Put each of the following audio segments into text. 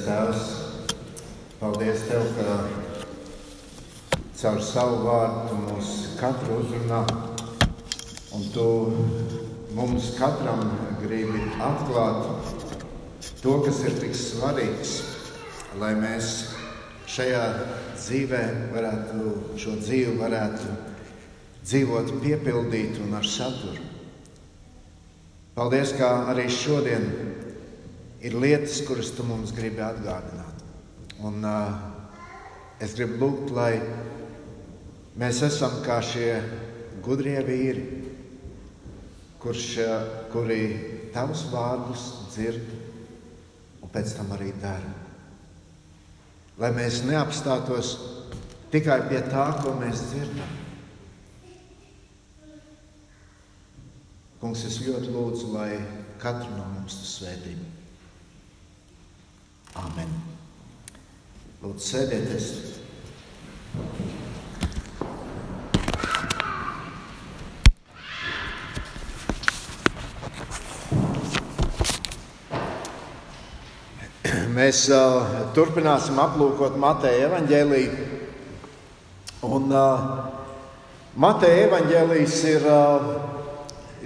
Debes Tēvs, paldies Tev, ka caur savu vārdu mūs katru uzrunā, un Tu mums katram gribi atklāt to, kas ir tik svarīgs, lai mēs šajā dzīvē varētu šo dzīvi varētu dzīvot piepildītu un ar saturu. Paldies, ka arī šodien ir lietas, kuras tu mums gribi atgādināt. Un, uh, es gribu lūgt, lai mēs esam kā šie gudrie vīri, kurš, uh, kuri tavus vārdus dzird un pēc tam arī dara. Lai mēs neapstātos tikai pie tā, ko mēs dzirdam. Kungs, es ļoti lūdzu, lai katru no mums tas svētītu. Amen. Lūdzu, sēdieties. Mēs uh, turpināsim aplūkot Mateja evaņģēlīju. Un uh, Mateja evaņģēlījis ir uh,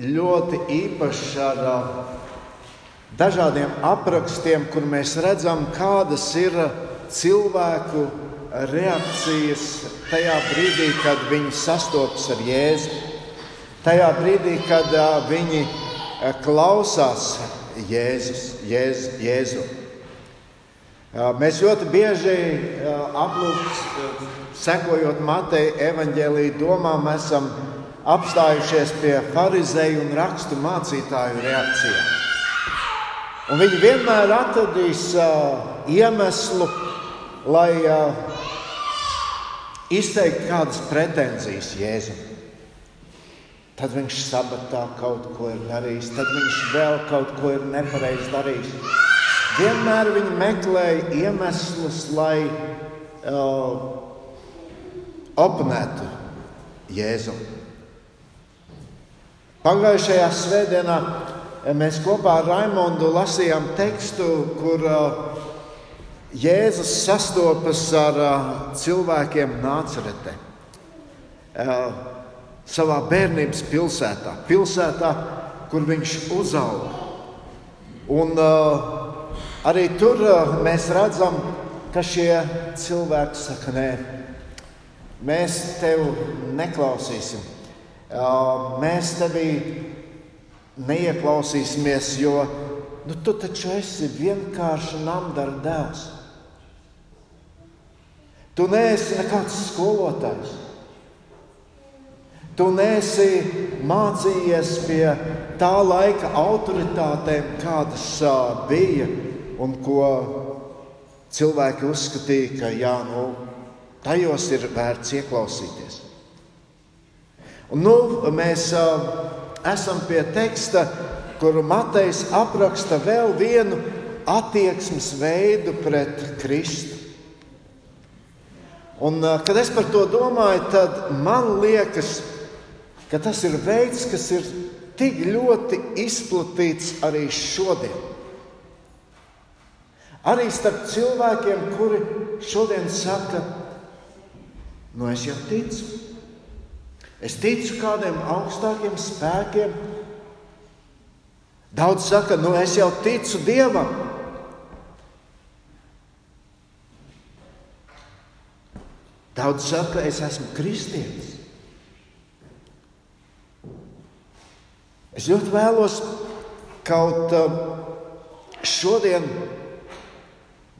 ļoti īpašs ar uh, dažādiem aprakstiem, kur mēs redzam, kādas ir cilvēku reakcijas tajā brīdī, kad viņi sastopas ar Jēzu. Tajā brīdī, kad viņi klausās Jēzus, Jēzu. Jēzu. Mēs ļoti bieži aplūkojam, sekojot Mateja evaņģēlīja domām, esam apstājušies pie farizēju un rakstu mācītāju reakcijām. Un viņi vienmēr atradīs uh, iemeslu, lai uh, izteiktu kādas pretenzijas Jēzum. Tad viņš sabatā kaut ko ir darījis, tad viņš vēl kaut ko ir nepareizi darījis. Vienmēr viņi meklēja iemeslus, lai uh, oponētu Jēzum. Pagājušajā svētdienā mēs kopā ar Raimondu lasījām tekstu, kur uh, Jēzus sastopas ar uh, cilvēkiem Nāceretē. Uh, savā bērnības pilsētā, pilsētā, kur viņš uzauga. Un arī tur mēs redzam, ka šie cilvēki saka, nē, mēs tevi neklausīsim. Mēs tevi neieklausīsimies, jo nu, tu taču esi vienkārši namdara dēls. Tu neesi nekāds skolotājs. Tu neesi mācījies pie tā laika autoritātēm, kādas uh, bija un ko cilvēki uzskatīja, ka jā, nu, tajos ir vērts ieklausīties. Un, nu, mēs uh, esam pie teksta, kur Matejs apraksta vēl vienu attieksmes veidu pret Kristu. Un, kad es par to domāju, tad man liekas, ka tas ir veids, kas ir tik ļoti izplatīts arī šodien. Arī starp cilvēkiem, kuri šodien saka, nu es jau ticu. Es ticu kādiem augstākiem spēkiem. Daudz saka, nu es jau ticu Dievam. Daudz saka, es esmu kristietis. Es ļoti vēlos kaut um, šodien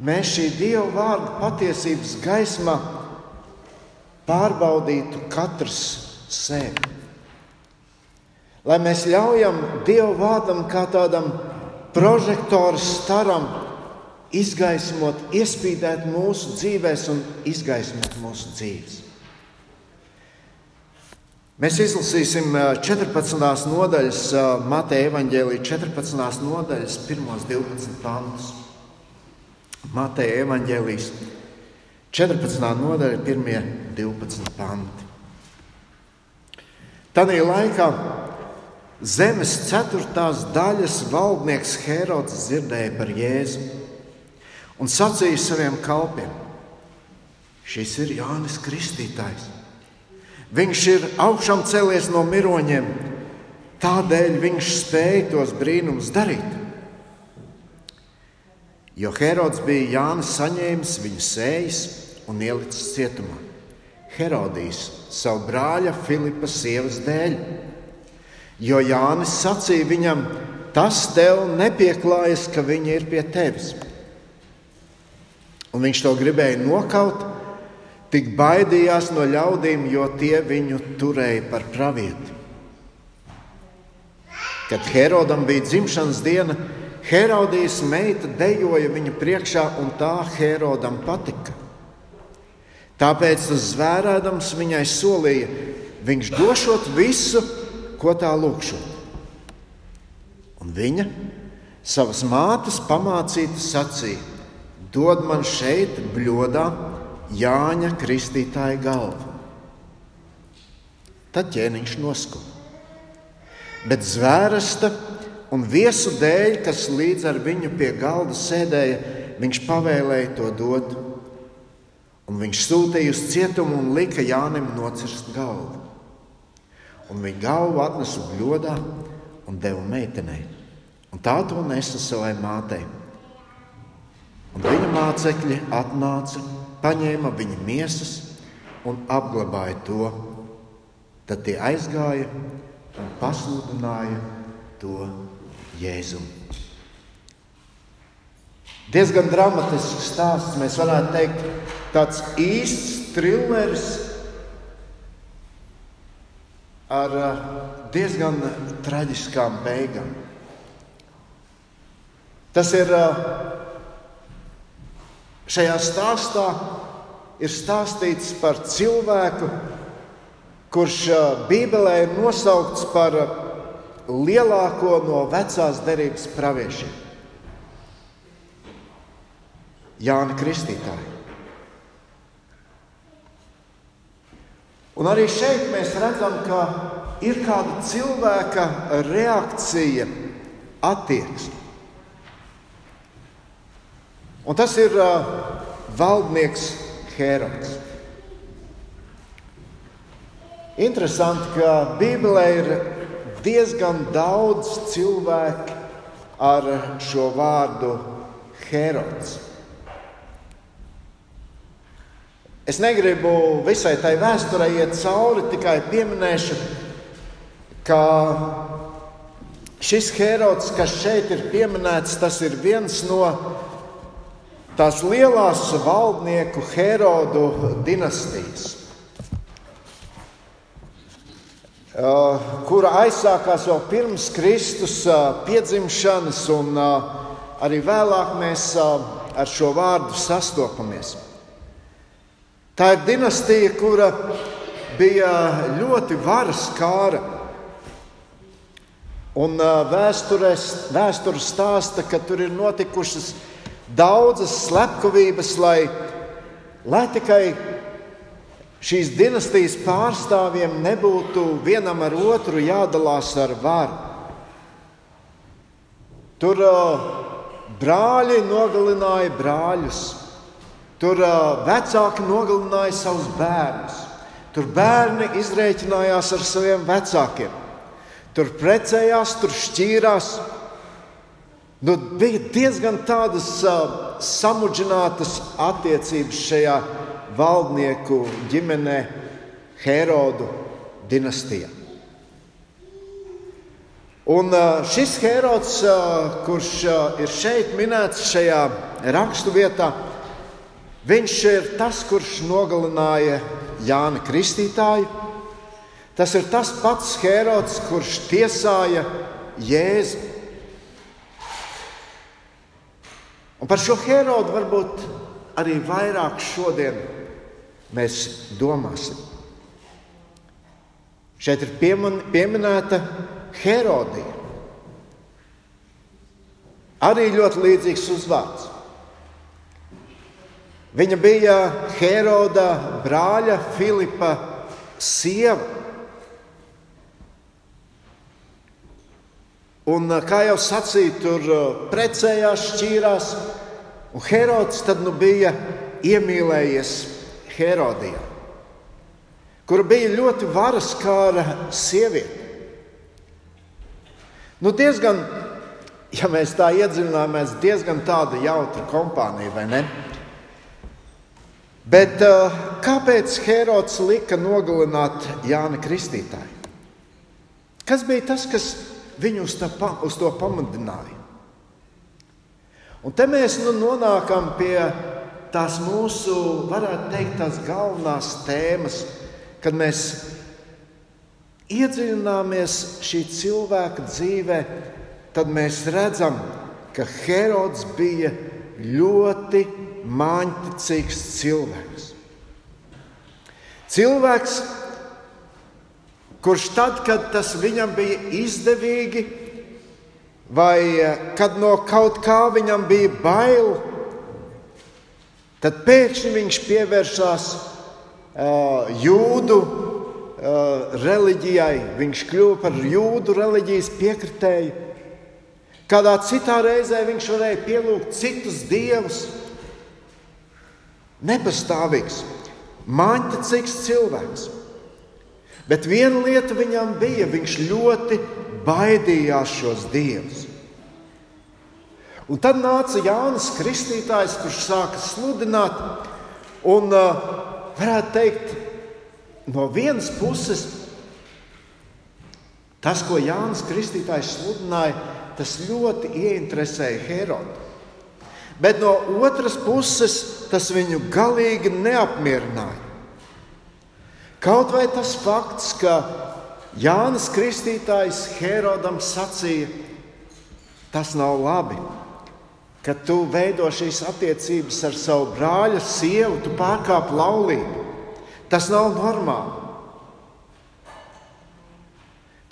mēs šī Dieva vārda patiesības gaismā pārbaudītu katrs sevi. Lai mēs ļaujam Dievu vārdam kā tādam prožektoru staram izgaismot, iespīdēt mūsu dzīvēs un izgaismot mūsu dzīves. Mēs izlasīsim 14. nodaļas, Mateja evaņģēlīja 14. nodaļas, 1-12 pantus. Mateja evaņģēlijas 14. nodaļa, 1-12 panti. Tanī laikā zemes ceturtās daļas valdnieks Herods dzirdēja par Jēzu un sacīja saviem kalpiem: Šis ir Jānis Kristītājs. Viņš ir augšām cēlies no miroņiem, tādēļ viņš spēja tos brīnumus darīt. Jo Herods bija Jānis saņēmis viņa sējas un ielicis cietumā. Herodijs savu brāļa Filipa sievas dēļ, jo Jānis sacīja viņam, tas tev nepieklājas, ka viņa ir pie tevis. Un viņš to gribēja nokaut, tik baidījās no ļaudīm, jo tie viņu turēja par pravieti. Kad Herodam bija dzimšanas diena, Herodijas meita dejoja viņa priekšā, un tā Herodam patika. Tāpēc tas zvērēdams viņai solīja, viņš došot visu, ko tā lūkšot. Un viņa savas mātes pamācīta sacīja: Dod man šeit, bļodā, Jāņa Kristītāja galvu. Tad ķēniņš noskuta. Bet zvērsta un viesu dēļ, kas līdz ar viņu pie galda sēdēja, viņš pavēlēja to dot. Un viņš sūtīja uz cietumu un lika Jānim nocirst galvu. Un viņa galvu atnesa bļodā un deva meitenei. Un tā to nesa savai mātei. Un viņa mācekļi atnāca, paņēma viņa miesas un apglabāja to. Tad tie aizgāja un pasludināja to Jēzum. Diezgan dramatisks stāsts, mēs varētu teikt, tāds īsts trilleris ar uh, diezgan traģiskām beigām. Tas ir uh, šajā stāstā ir stāstīts par cilvēku, kurš uh, Bībelē ir nosaukts par lielāko no vecās derības praviešiem. Jāni Kristītāji. Un arī šeit mēs redzam, ka ir kāda cilvēka reakcija, attieksme. Un tas ir uh, valdnieks Hērods. Interesanti, ka Bībelē ir diezgan daudz cilvēku ar šo vārdu Hērods. Es negribu visai tai vēsturei iet cauri, tikai pieminēšu, ka šis Herods, kas šeit ir pieminēts, tas ir viens no tās lielās valdnieku Herodu dinastijas, kura aizsākās jau pirms Kristus piedzimšanas, un arī vēlāk mēs ar šo vārdu sastopamies. Tā ir dinastija, kura bija ļoti varas kāra. Un vēsture stāsta, ka tur ir notikušas daudzas slepkavības, lai, lai tikai šīs dinastijas pārstāvjiem nebūtu vienam ar otru jādalās ar varu. Tur brāļi nogalināja brāļus. Tur uh, vecāki nogalināja savus bērnus. Tur bērni izrēķinājās ar saviem vecākiem. Tur precējās, tur šķīrās. Nu, bija diezgan tādas uh, samudžinātas attiecības šajā valdnieku ģimenē, Herodu dinastijā. Un uh, šis Herods, uh, kurš uh, ir šeit minēts šajā raksturvietā, Viņš ir tas, kurš nogalināja Jānu Kristītāju. Tas ir tas pats Herods, kurš tiesāja Jēzu. Un par šo Herodu varbūt arī vairāk šodien mēs domāsim. Šeit ir pieminēta Herodija. Arī ļoti līdzīgs uzvārds. Viņa bija Heroda brāļa Filipa sieva. Un, kā jau sacīju, tur precējās, šķīrās, Un Herods tad nu bija iemīlējies Herodijā, kura bija ļoti varaskāra sieviete. Nu, diezgan, ja mēs tā iedziļināmies, diezgan tāda jautra kompānija, vai ne? Bet uh, kāpēc Herods lika nogalināt Jāni Kristītāju? Kas bija tas, kas viņu uz, tā, uz to pamudināja? Un te mēs nu nonākam pie tās mūsu, varētu teikt, tās galvenās tēmas, kad mēs iedziļināmies šī cilvēka dzīvē, tad mēs redzam, ka Herods bija ļoti māņķīgs cilvēks. Cilvēks, kurš tad, kad tas viņam bija izdevīgi, vai eh, kad no kaut kā viņam bija bail, tad pēkšņi viņš pievērsās uh, jūdu uh, reliģijai, viņš kļuva par jūdu reliģijas piekritēju. Kādā citā reizē viņš varēja pielūgt citus dievus. Nepastāvīgs, māņķis cilvēks. Bet viena lieta viņam bija, viņš ļoti baidījās šos dievus. Un tad nāca Jānis Kristītājs, kurš sāka sludināt, un varētu teikt, no vienas puses, tas, ko Jānis Kristītājs sludināja, tas ļoti ieinteresēja Herodu. Bet no otras puses, tas viņu galīgi neapmierināja. Kaut vai tas fakts, ka Jānis Kristītājs Herodam sacīja, tas nav labi. Kad tu veido šīs attiecības ar savu brāļa sievu, tu pārkāp laulību. Tas nav normāli.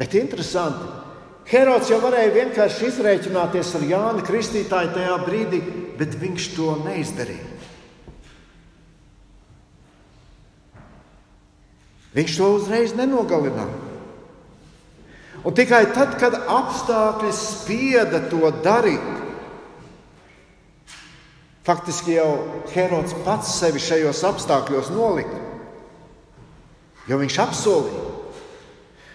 Bet interesanti, Herods jau varēja vienkārši izreikināties ar Jānu Kristītāju tajā brīdī, bet viņš to neizdarīja. Viņš to uzreiz nenogalināja. Un tikai tad, kad apstākļi spieda to darīt, faktiski jau Herods pats sevi šajos apstākļos nolika, jo viņš apsolīja.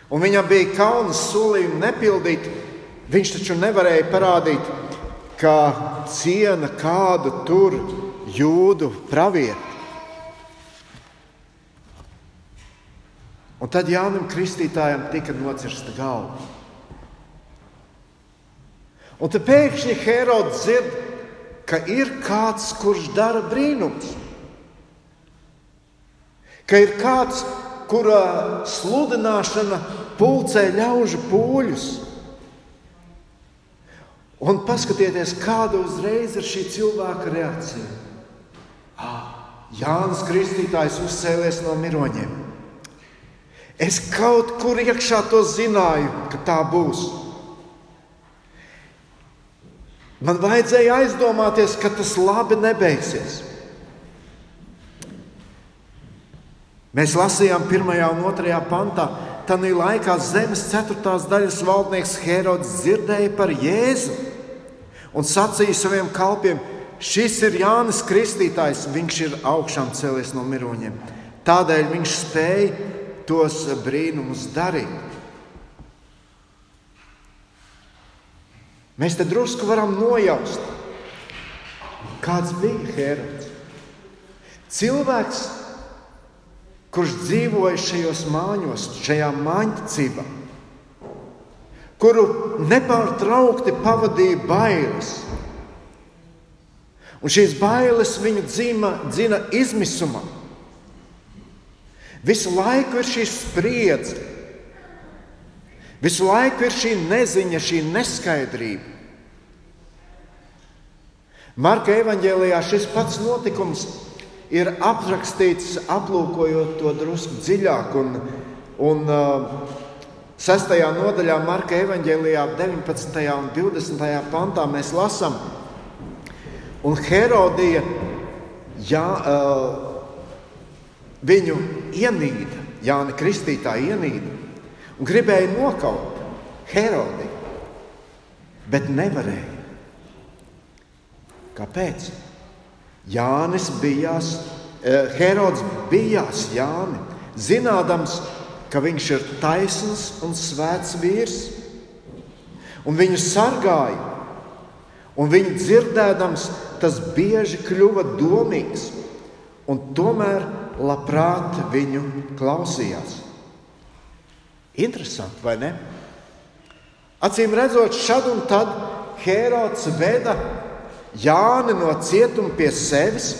Un viņam bija kauns solījumu nepildīt. Viņš taču nevarēja parādīt, ka ciena kādu tur jūdu pravieti. Un tad Jānis Kristītājam tika nocirsta galva. Un tad pēkšņi Herods dzird, ka ir kāds, kurš dara brīnums. Ka ir kāds, kura sludināšana pulcē ļaužu pūļus. Un paskatieties, kāda uzreiz ir šī cilvēka reakcija. Jānis Kristītājs uzcēlies no miroņiem. Es kaut kur iekšā to zināju, ka tā būs. Man vajadzēja aizdomāties, ka tas labi nebeigsies. Mēs lasījām 1. un 2. pantā, Tanī laikā zemes ceturtās daļas valdnieks Herods dzirdēja par Jēzu un sacīja saviem kalpiem: Šis ir Jānis Kristītājs, viņš ir augšām cēlies no miroņiem. Tādēļ viņš spēja tos brīnumus darīt. Mēs te drusku varam nojaust, kāds bija Herods. Cilvēks, kurš dzīvoja šajos māņos, šajā māņticībā, kuru nepārtraukti pavadīja bailes. Un šīs bailes viņu dzima, dzina izmisumā. Visu laiku ir šī spriedze, visu laiku ir šī neziņa, šī neskaidrība. Marka evanģēlijā šis pats notikums ir aprakstīts, aplūkojot to drusku dziļāk. Un, un, Sestajā nodaļā, Marka evanģēlijā, 19. un 20. pantā mēs lasām, un Herodija jā, uh, Viņu ienīda, Jānis Kristītāja ienīda un gribēja nokaut Herodi, bet nevarēja. Kāpēc? Jānis bijās, eh, Herods bijās Jāni, zinādams, ka viņš ir taisns un svēts vīrs, un viņu sargāja. Un viņu dzirdēdams, tas bieži kļuva domīgs, un tomēr labprāt viņu klausījās. Interesanti, vai ne? Acīm redzot, šad un tad Hērods veda Jāni no cietuma pie sevis.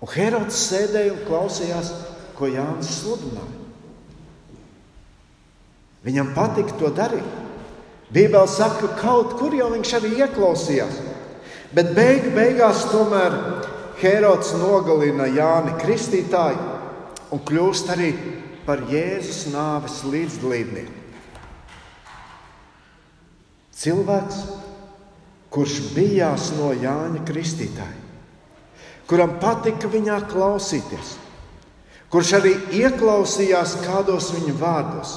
Un Hērods sēdēja un klausījās, ko Jānis sludināja. Viņam patika to darīt. Bībeli saka, ka kaut kur jau viņš arī ieklausījās. Bet beig, beigās tomēr Hērods nogalina Jāni Kristītāju un kļūst arī par Jēzus nāves līdzdalībnieku. Cilvēks, kurš bijās no Jāņa Kristītāja, kuram patika viņā klausīties, kurš arī ieklausījās kādos viņa vārdos.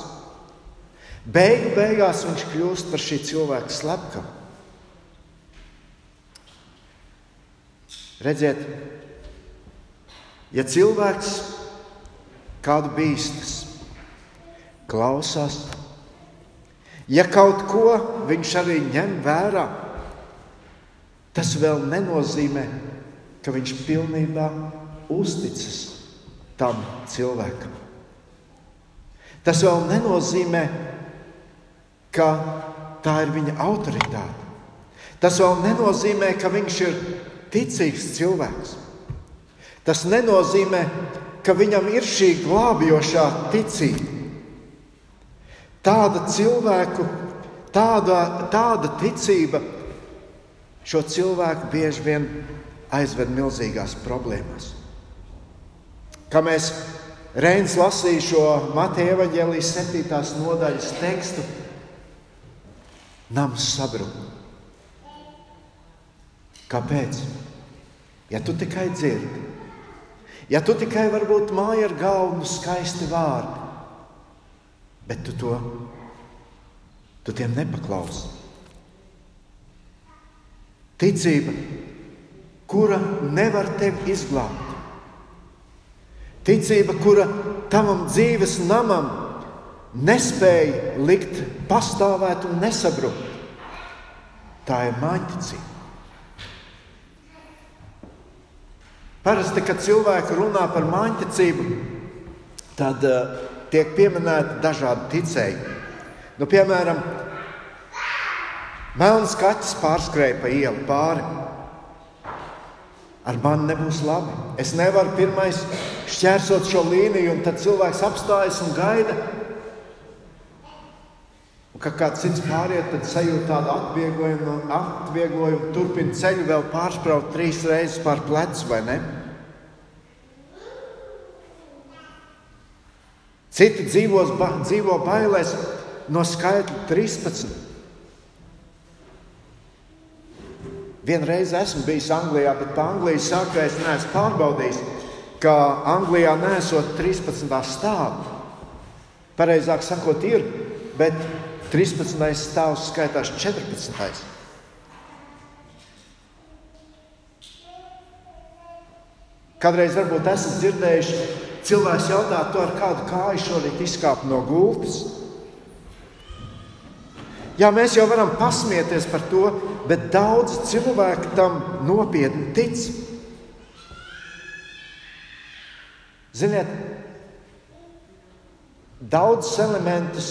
Beigu beigās viņš kļūst par šī cilvēka slepkavu. Redziet, ja cilvēks kādu bīstas, klausās, Ja kaut ko viņš arī ņem vērā, tas vēl nenozīmē, ka viņš pilnībā uzticas tam cilvēkam. Tas vēl nenozīmē, ka tā ir viņa autoritāte. Tas vēl nenozīmē, ka viņš ir ticīgs cilvēks. Tas nenozīmē, ka viņam ir šī glābjošā ticība. Tāda cilvēku, tāda, tāda ticība šo cilvēku bieži vien aizved milzīgās problēmās. Kā mēs Reins lasīja šo Mateja evaņģēlijas 7. nodaļas tekstu, nams sabruka. Kāpēc? Ja tu tikai dzirdi, ja tu tikai varbūt māja ar galvu skaisti vārdi, bet tu to tu tiem nepaklausi. Ticība, kura nevar tevi izglābt. Ticība, kura tavam dzīves namam nespēja likt pastāvēt un nesabrukt. Tā ir mājiņticība. Parasti, kad cilvēki runā par mājiņticību, tad uh, tiek pieminēti dažādi ticēji. Nu, piemēram, melns kaķis pārskrēja pa ielu pāri. Ar mani nebūs labi. Es nevaru pirmais šķērsot šo līniju, un tad cilvēks apstājas un gaida. Un, kad kāds cits pāriet, tad sajūt tādu atvieglojumu, atvieglojumu turpina ceļu vēl pārspraut trīs reizes pār plecu, vai ne? Citi dzīvos, ba, dzīvo bailēs no skaitļa 13. Vienreiz esmu bijis Anglijā, bet pa Anglijas saka, es neesmu pārbaudījis, ka Anglijā nesot 13. stāvā. Pareizāk sakot, ir, bet 13. stāvs skaitās 14. Kādreiz varbūt esat dzirdējuši cilvēks jautā, tu ar kādu kāju šorīt izkāp no gultas. Jā, mēs jau varam pasmieties par to, bet daudz cilvēku tam nopietni tic. Ziniet, daudzus elementus,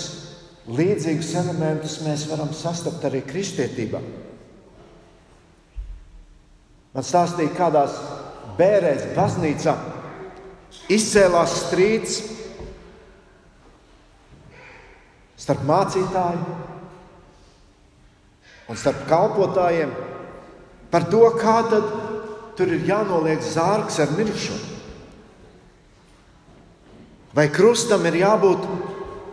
līdzīgus elementus mēs varam sastapt arī kristietībā. Man stāstīja, kādās bērēs baznīcā izcēlās strīds starp mācītāju un starp kalpotājiem par to, kā tad tur ir jānoliek zārks ar mirušo. Vai krustam ir jābūt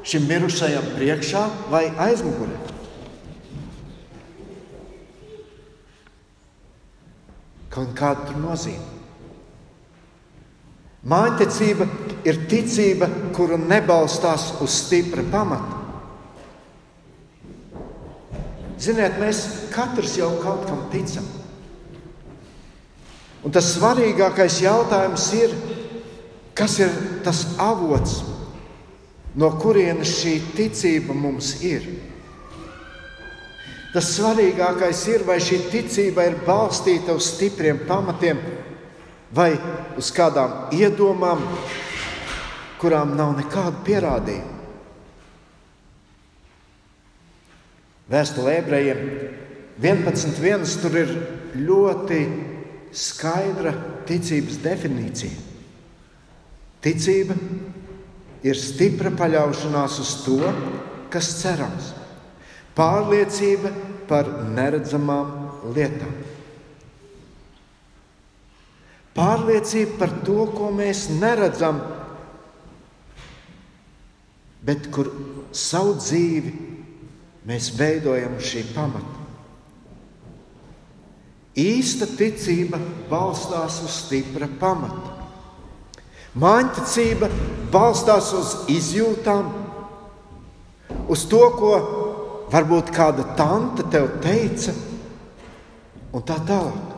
šim mirušajam priekšā vai aizmugurē? Kāda tur nozīme? Mājiņticība ir ticība, kura nebalstās uz stipra pamata. Ziniet, mēs katrs jau kaut kam ticam. Un tas svarīgākais jautājums ir, kas ir tas avots, no kurienes šī ticība mums ir. Tas svarīgākais ir, vai šī ticība ir balstīta uz stipriem pamatiem vai uz kādām iedomām, kurām nav nekādu pierādījumu. Vēstulē ebrejiem 11.1. tur ir ļoti skaidra ticības definīcija. Ticība ir stipra paļaušanās uz to, kas cerams, pārliecība par neredzamām lietām. Pārliecība par to, ko mēs neredzam, bet kur savu dzīvi mēs veidojam šī pamata. Īsta ticība balstās uz stipra pamata. Māņticība balstās uz izjūtām, uz to, ko varbūt kāda tante tev teica, un tā tālāk.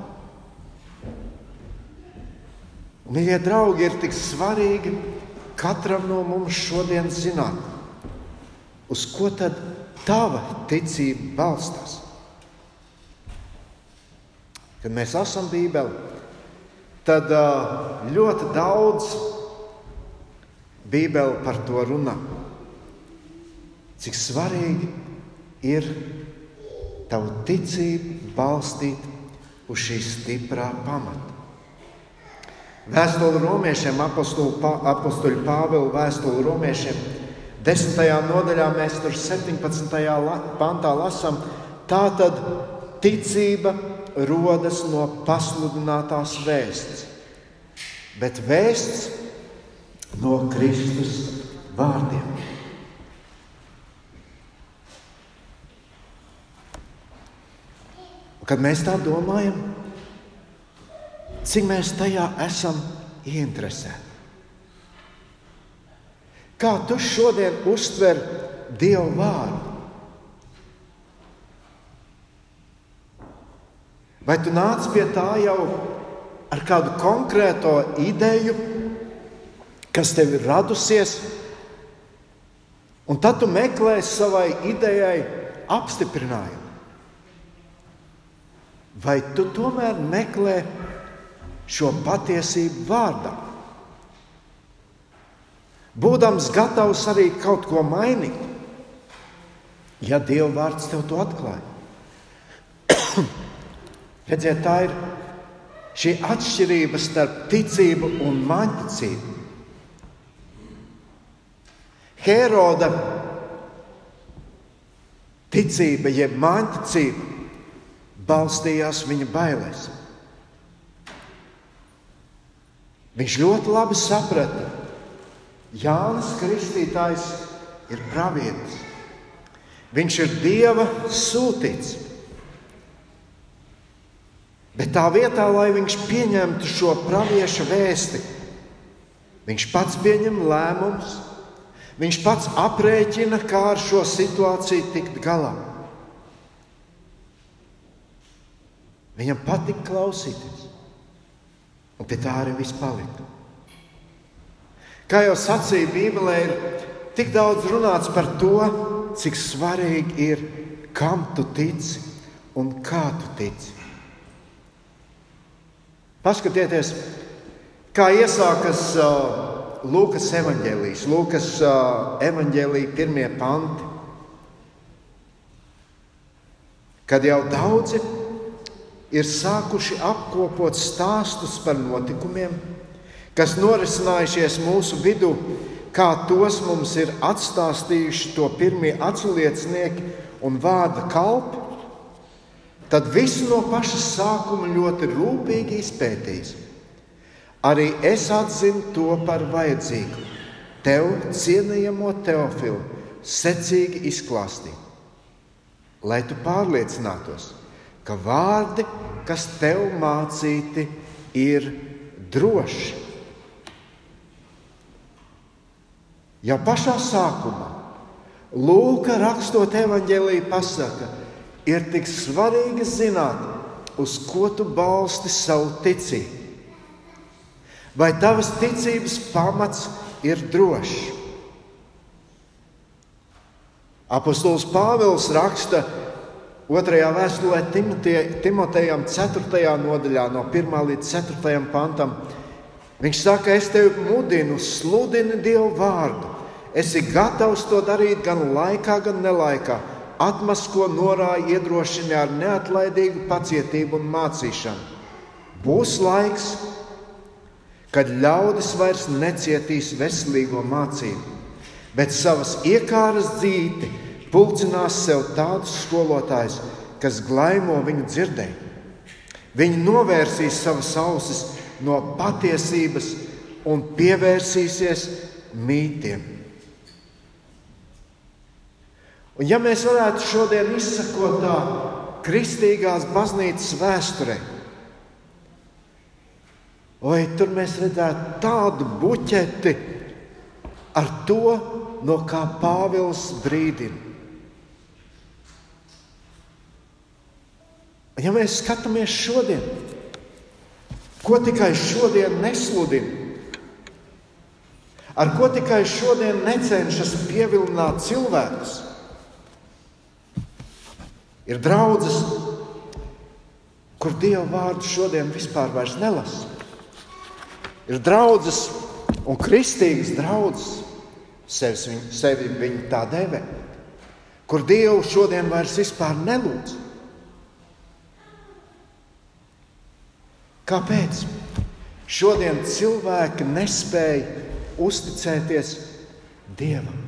Mīļie draugi, ir tik svarīgi katram no mums šodien zināt, uz ko tad tava ticība balstās. Kad mēs lasām Bībeli, tad ļoti daudz Bībeli par to runā. Cik svarīgi ir tavu ticību balstīt uz šī stiprā pamata. Vēstule romiešiem, apakstuļu Pāvila vēstule romiešiem, desmitajā nodaļā mēs tur 17. pantā lasām, tā tad ticība rodas no pasludinātās vēsts, bet vēsts no Kristus vārdiem. Kad mēs tā domājam, cik mēs tajā esam ieinteresēti. Kā tu šodien uztver Dieva vārdu? Vai tu nāc pie tā jau ar kādu konkrēto ideju, kas tev ir radusies, un tad tu meklē savai idejai apstiprinājumu? Vai tu tomēr meklē šo patiesību vārdā? Būdams gatavs arī kaut ko mainīt, ja Dieva vārds tev to atklāja. Redziet, tā ir šī atšķirība starp ticību un māņticību. Heroda ticība, jeb māņticība, balstījās viņa bailēs. Viņš ļoti labi saprata, Jānis Kristītājs ir pravietis. Viņš ir Dieva sūtīts. Bet tā vietā, lai viņš pieņemtu šo pravieša vēsti, viņš pats pieņem lēmumus, viņš pats aprēķina, kā ar šo situāciju tikt galā. Viņam patīk klausīties, un pie tā arī viss palika. Kā jau sacīja Bībelē, ir tik daudz runāts par to, cik svarīgi ir, kam tu tici un kā tu tici. Paskatieties, kā iesākas uh, Lūkas evanģēlijas, Lūkas uh, evanģēlija pirmie panti. Kad jau daudzi ir sākuši apkopot stāstus par notikumiem, kas norisinājušies mūsu vidū, kā tos mums ir atstāstījuši to pirmie atsliecinieki un vārda kalpi, tad visu no paša sākuma ļoti rūpīgi izpētījis. Arī es atzinu to par vajadzīgu. Tev, cienījamo Teofilu, secīgi izklāstīt, lai tu pārliecinātos, ka vārdi, kas tev mācīti, ir droši. Jau pašā sākumā Lūka rakstot evanģēlīju pasaka, ir tik svarīgi zināt, uz ko tu balsti savu ticību. Vai tavas ticības pamats ir drošs? Apostols Pāvils raksta otrajā vēstulē Timotejam, 4. nodaļā, no 1 līdz 4. pantam. Viņš saka, es tevi mudinu, sludini Dievu vārdu. Esi gatavs to darīt gan laikā, gan nelaikā. Atmasko norāja iedrošini ar neatlaidīgu pacietību un mācīšanu. Būs laiks, kad ļaudis vairs necietīs veselīgo mācību, bet savas iekāras dzīti pulcinās sev tādus skolotājus, kas glaimo viņu dzirdēju. Viņi novērsīs savas ausis no patiesības un pievērsīsies mītiem. Un ja mēs varētu šodien izsakot tā kristīgās baznīcas vēsturē, Vai tur mēs redzētu tādu buķeti ar to, no kā Pāvils brīdina? Ja mēs skatāmies šodien, ko tikai šodien nesludina, ar ko tikai šodien necenšas pievilināt cilvēkus, ir draudzes, kur Dieva vārdu šodien vispār nelasa. Ir draudzes un kristīgas draudzes, sevi, sevi viņi tā dēvē, kur Dievu šodien vairs vispār nelūdz. Kāpēc? Šodien cilvēki nespēja uzticēties Dievam.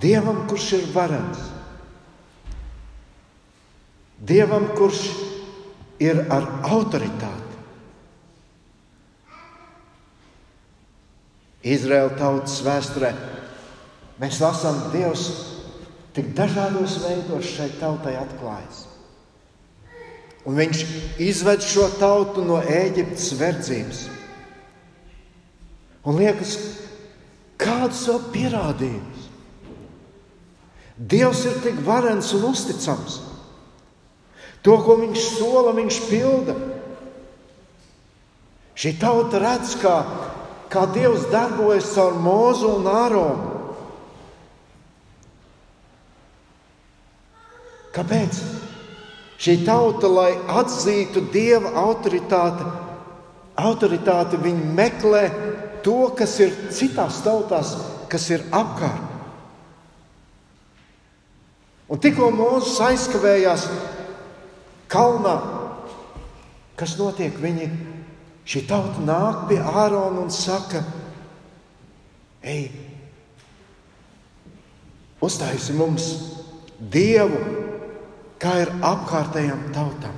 Dievam, kurš ir varants, Dievam, kurš ir ar autoritāti. Izraēla tautas vēsturē mēs lasām, Dievs tik dažādos veidos šai tautai atklājas. Un viņš izved šo tautu no Ēģiptes verdzības. Un liekas, kāds vēl pierādījums? Dievs ir tik varens un uzticams. To, ko viņš sola, viņš pilda. Šī tauta redz, kā kā Dievs darbojas caur mūzu un āronu. Kāpēc? Šī tauta, lai atzītu Dieva autoritāti, autoritāti viņi meklē to, kas ir citās tautās, kas ir apkārt. Un tikko Mozus aizkavējās kalnā, kas notiek? Viņi Šī tauta nāk pie Ārona un saka, ej, uztaisi mums dievu, kā ir apkārtējām tautām.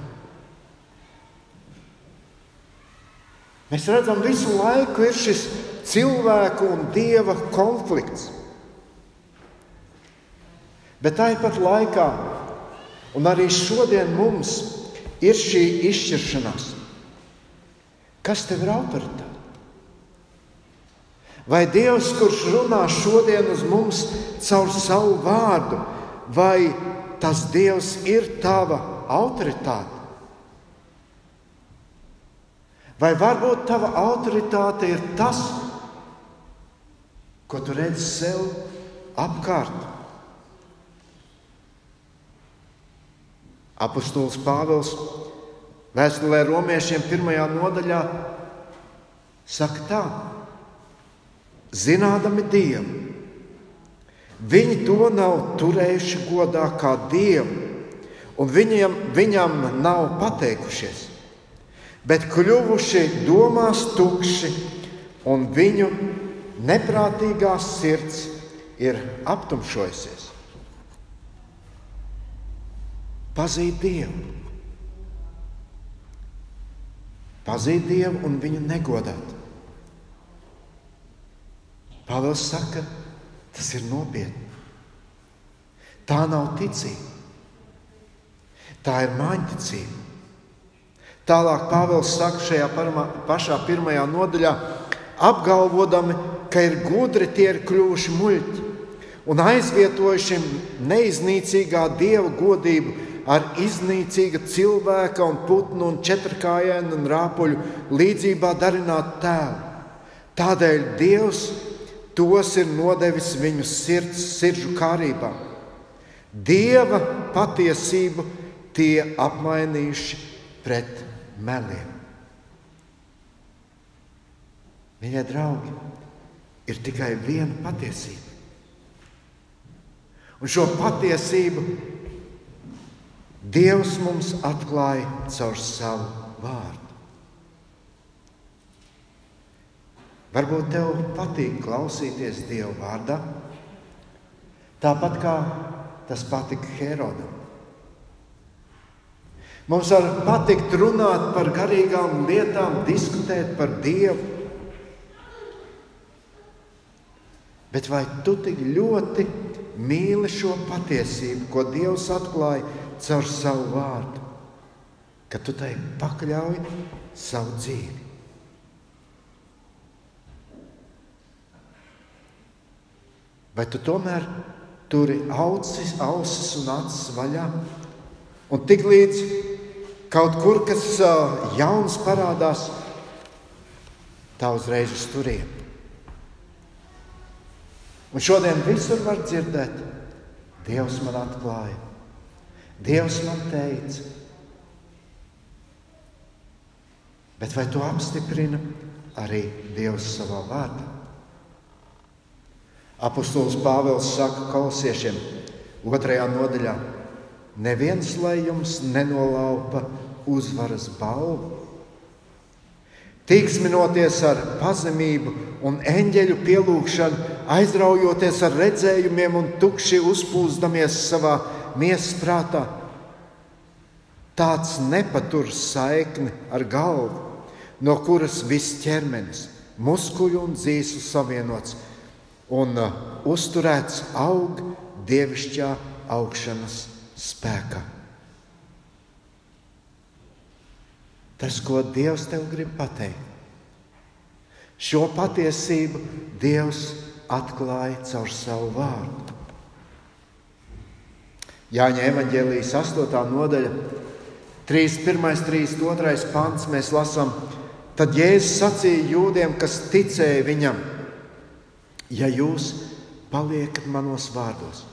Mēs redzam, visu laiku ir šis cilvēku un dieva konflikts. Bet tāpat laikā, un arī šodien mums ir šī izšķiršanās. Kas tev ir autoritāte? Vai Dievs, kurš runā šodien uz mums caur savu vārdu, vai tas Dievs ir tava autoritāte? Vai varbūt tava autoritāte ir tas, ko tu redzi sev apkārt? Apostols Pāvils Vēstulē romiešiem pirmajā nodaļā saka tā, zinādami Dievu. Viņi to nav turējuši godā kā Dievu, un viņam, viņam nav pateikušies, bet kļuvuši domās tukši, un viņu neprātīgā sirds ir aptumšojusies. Pazīt Dievu pazīt Dievu un viņu negodāt. Pāvils saka, tas ir nopietni. Tā nav ticība. Tā ir mājiņticība. Tālāk Pāvils saka šajā parma, pašā pirmajā nodaļā, apgalvodami, ka ir gudri tie ir kļuvuši muļķi un aizvietojuši neiznīcīgā dieva godību ar iznīcīga cilvēka un putnu un četrkājienu un rāpuļu līdzībā darināt tēlu. Tādēļ Dievs tos ir nodevis viņu sirds, sirdžu kārībā. Dieva patiesību tie apmainījuši pret meliem. Mīļie draugi, ir tikai viena patiesība. Un šo patiesību Dievs mums atklāja caur savu vārdu. Varbūt tev patīk klausīties Dieva vārdā, tāpat kā tas patika Herodam. Mums var patikt runāt par garīgām lietām, diskutēt par Dievu. Bet vai tu tik ļoti mīli šo patiesību, ko Dievs atklāja caur savu vārdu, ka tu tai pakļauj savu dzīvi? Vai tu tomēr turi ausis, ausis un acis vaļā? Un tik līdz kaut kur kas jauns parādās, tā uzreiz uz turieni. Un šodien visur var dzirdēt, Dievs man atklāja, Dievs man teica. Bet vai to apstiprina arī Dievs savā vārdā? Apostols Pāvils saka kolosiešiem otrajā nodaļā: Neviens lai jums nenolaupa uzvaras balvu. Tīksminoties ar pazemību un eņģeļu pielūgšanu, aizraujoties ar redzējumiem un tukši uzpūstamies savā miesas prātā, tāds nepatur saikni ar galvu, no kuras viss ķermenis, muskuļi un dzīslu savienots un uh, uzturēts aug dievišķā augšanas spēkā. Tas, ko Dievs tev grib pateikt, šo patiesību Dievs atklāja caur savu vārdu. Jāņa evanģēlijas 8. nodaļa, 31. 32. pants mēs lasām, tad Jēzus sacīja jūdiem, kas ticēja viņam, ja jūs paliekat manos vārdos,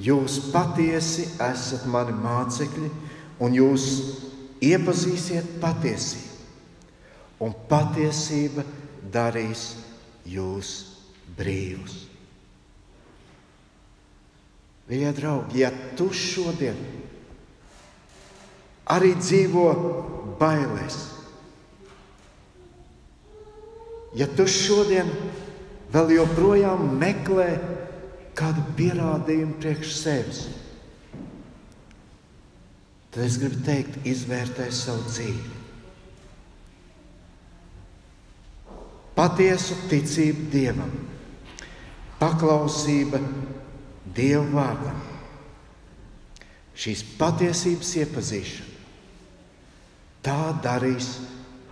jūs patiesi esat mani mācekļi, un jūs iepazīsiet patiesību, un patiesība darīs jūs brīvus. Mīļie draugi, ja tu šodien arī dzīvo bailēs, ja tu šodien vēl joprojām meklē kādu pierādījumu priekš sevis. Tad es gribu teikt, izvērtē savu dzīvi. Patiesu ticību Dievam, paklausība Dieva vārdam, šīs patiesības iepazīšana, tā darīs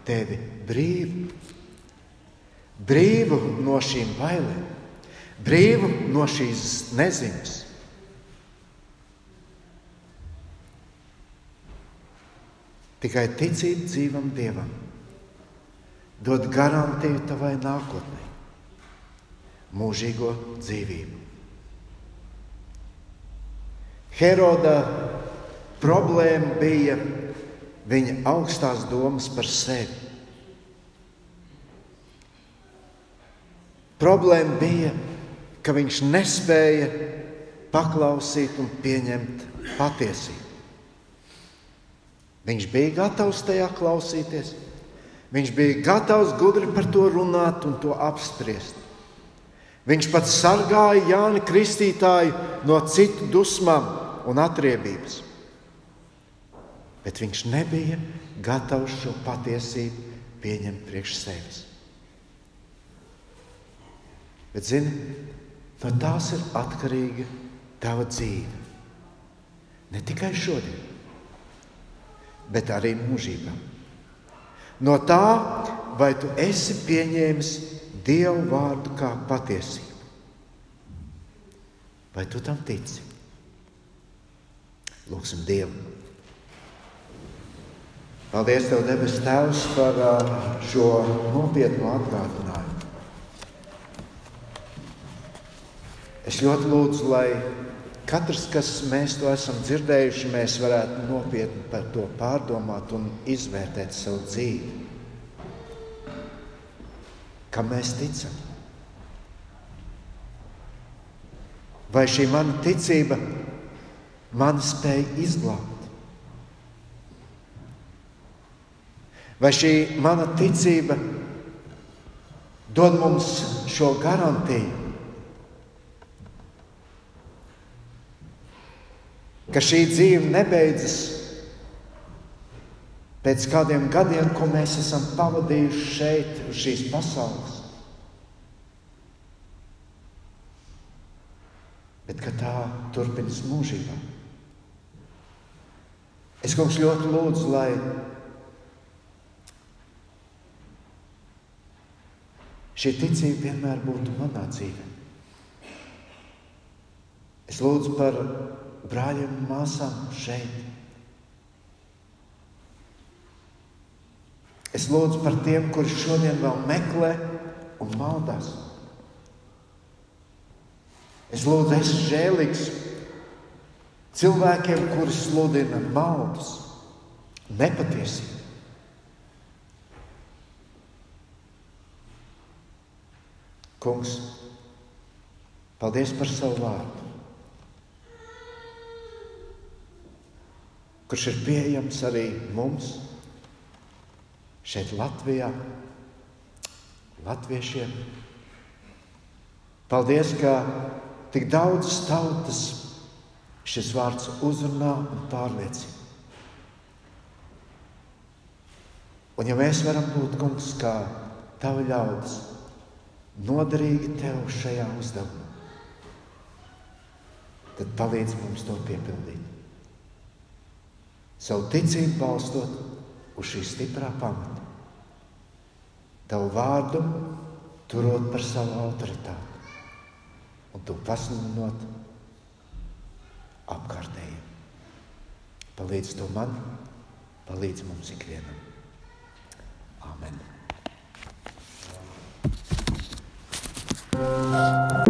tevi brīvu brīvu no šīm bailēm, brīvu no šīs neziņas. Tikai ticība dzīvam Dievam dod garantiju tavai nākotnē, mūžīgo dzīvību. Heroda problēma bija viņa augstās domas par sevi. Problēma bija, ka viņš nespēja paklausīt un pieņemt patiesību. Viņš bija gatavs tajā klausīties, viņš bija gatavs gudri par to runāt un to apspriest. Viņš pat sargāja Jāni Kristītāju no citu dusmām un atriebības. Bet viņš nebija gatavs šo patiesību pieņemt priekš sevis. Bet, zini, no tās ir atkarīga tava dzīve. Ne tikai šodien, bet arī mūžībā. No tā, vai tu esi pieņēmis Dievu vārdu kā patiesību, vai tu tam tici. Lūksim Dievu. Paldies, Tev, debes Tēvs, par šo nopietnu atgādinājumu. Es ļoti lūdzu, lai katrs, kas mēs to esam dzirdējuši, mēs varētu nopietni par to pārdomāt un izvērtēt savu dzīvi. Kam mēs ticam? Vai šī mana ticība man spēja izglābt? Vai šī mana ticība dod mums šo garantiju, ka šī dzīve nebeidzas pēc kādiem gadiem, ko mēs esam pavadījuši šeit, uz šīs pasaules. Bet tā turpinās mūžībā. Es kungs ļoti lūdzu, lai šī ticība vienmēr būtu manā dzīvē. Es lūdzu par brāļiem un māsām šeit. Es lūdzu par tiem, kuri šodien vēl meklē un maldās. Es lūdzu, es esmu žēlīgs cilvēkiem, kuri sludina maldus, nepatiesību. Kungs, paldies par savu vārdu. kurš ir pieejams arī mums šeit, Latvijā, Latviešiem. Paldies, ka tik daudzas tautas šis vārds uzrunā un pārliecina. Un ja mēs varam būt, kungs, kā tavi ļaudis, noderīgi tev šajā uzdevumā, tad palīdz mums to piepildīt savu ticību balstot uz šī stiprā pamata. Tavu vārdu turot par savu autoritāti un to pasludinot apkārtējiem. Palīdz to man, palīdz mums ikvienam. Amen. Thank you.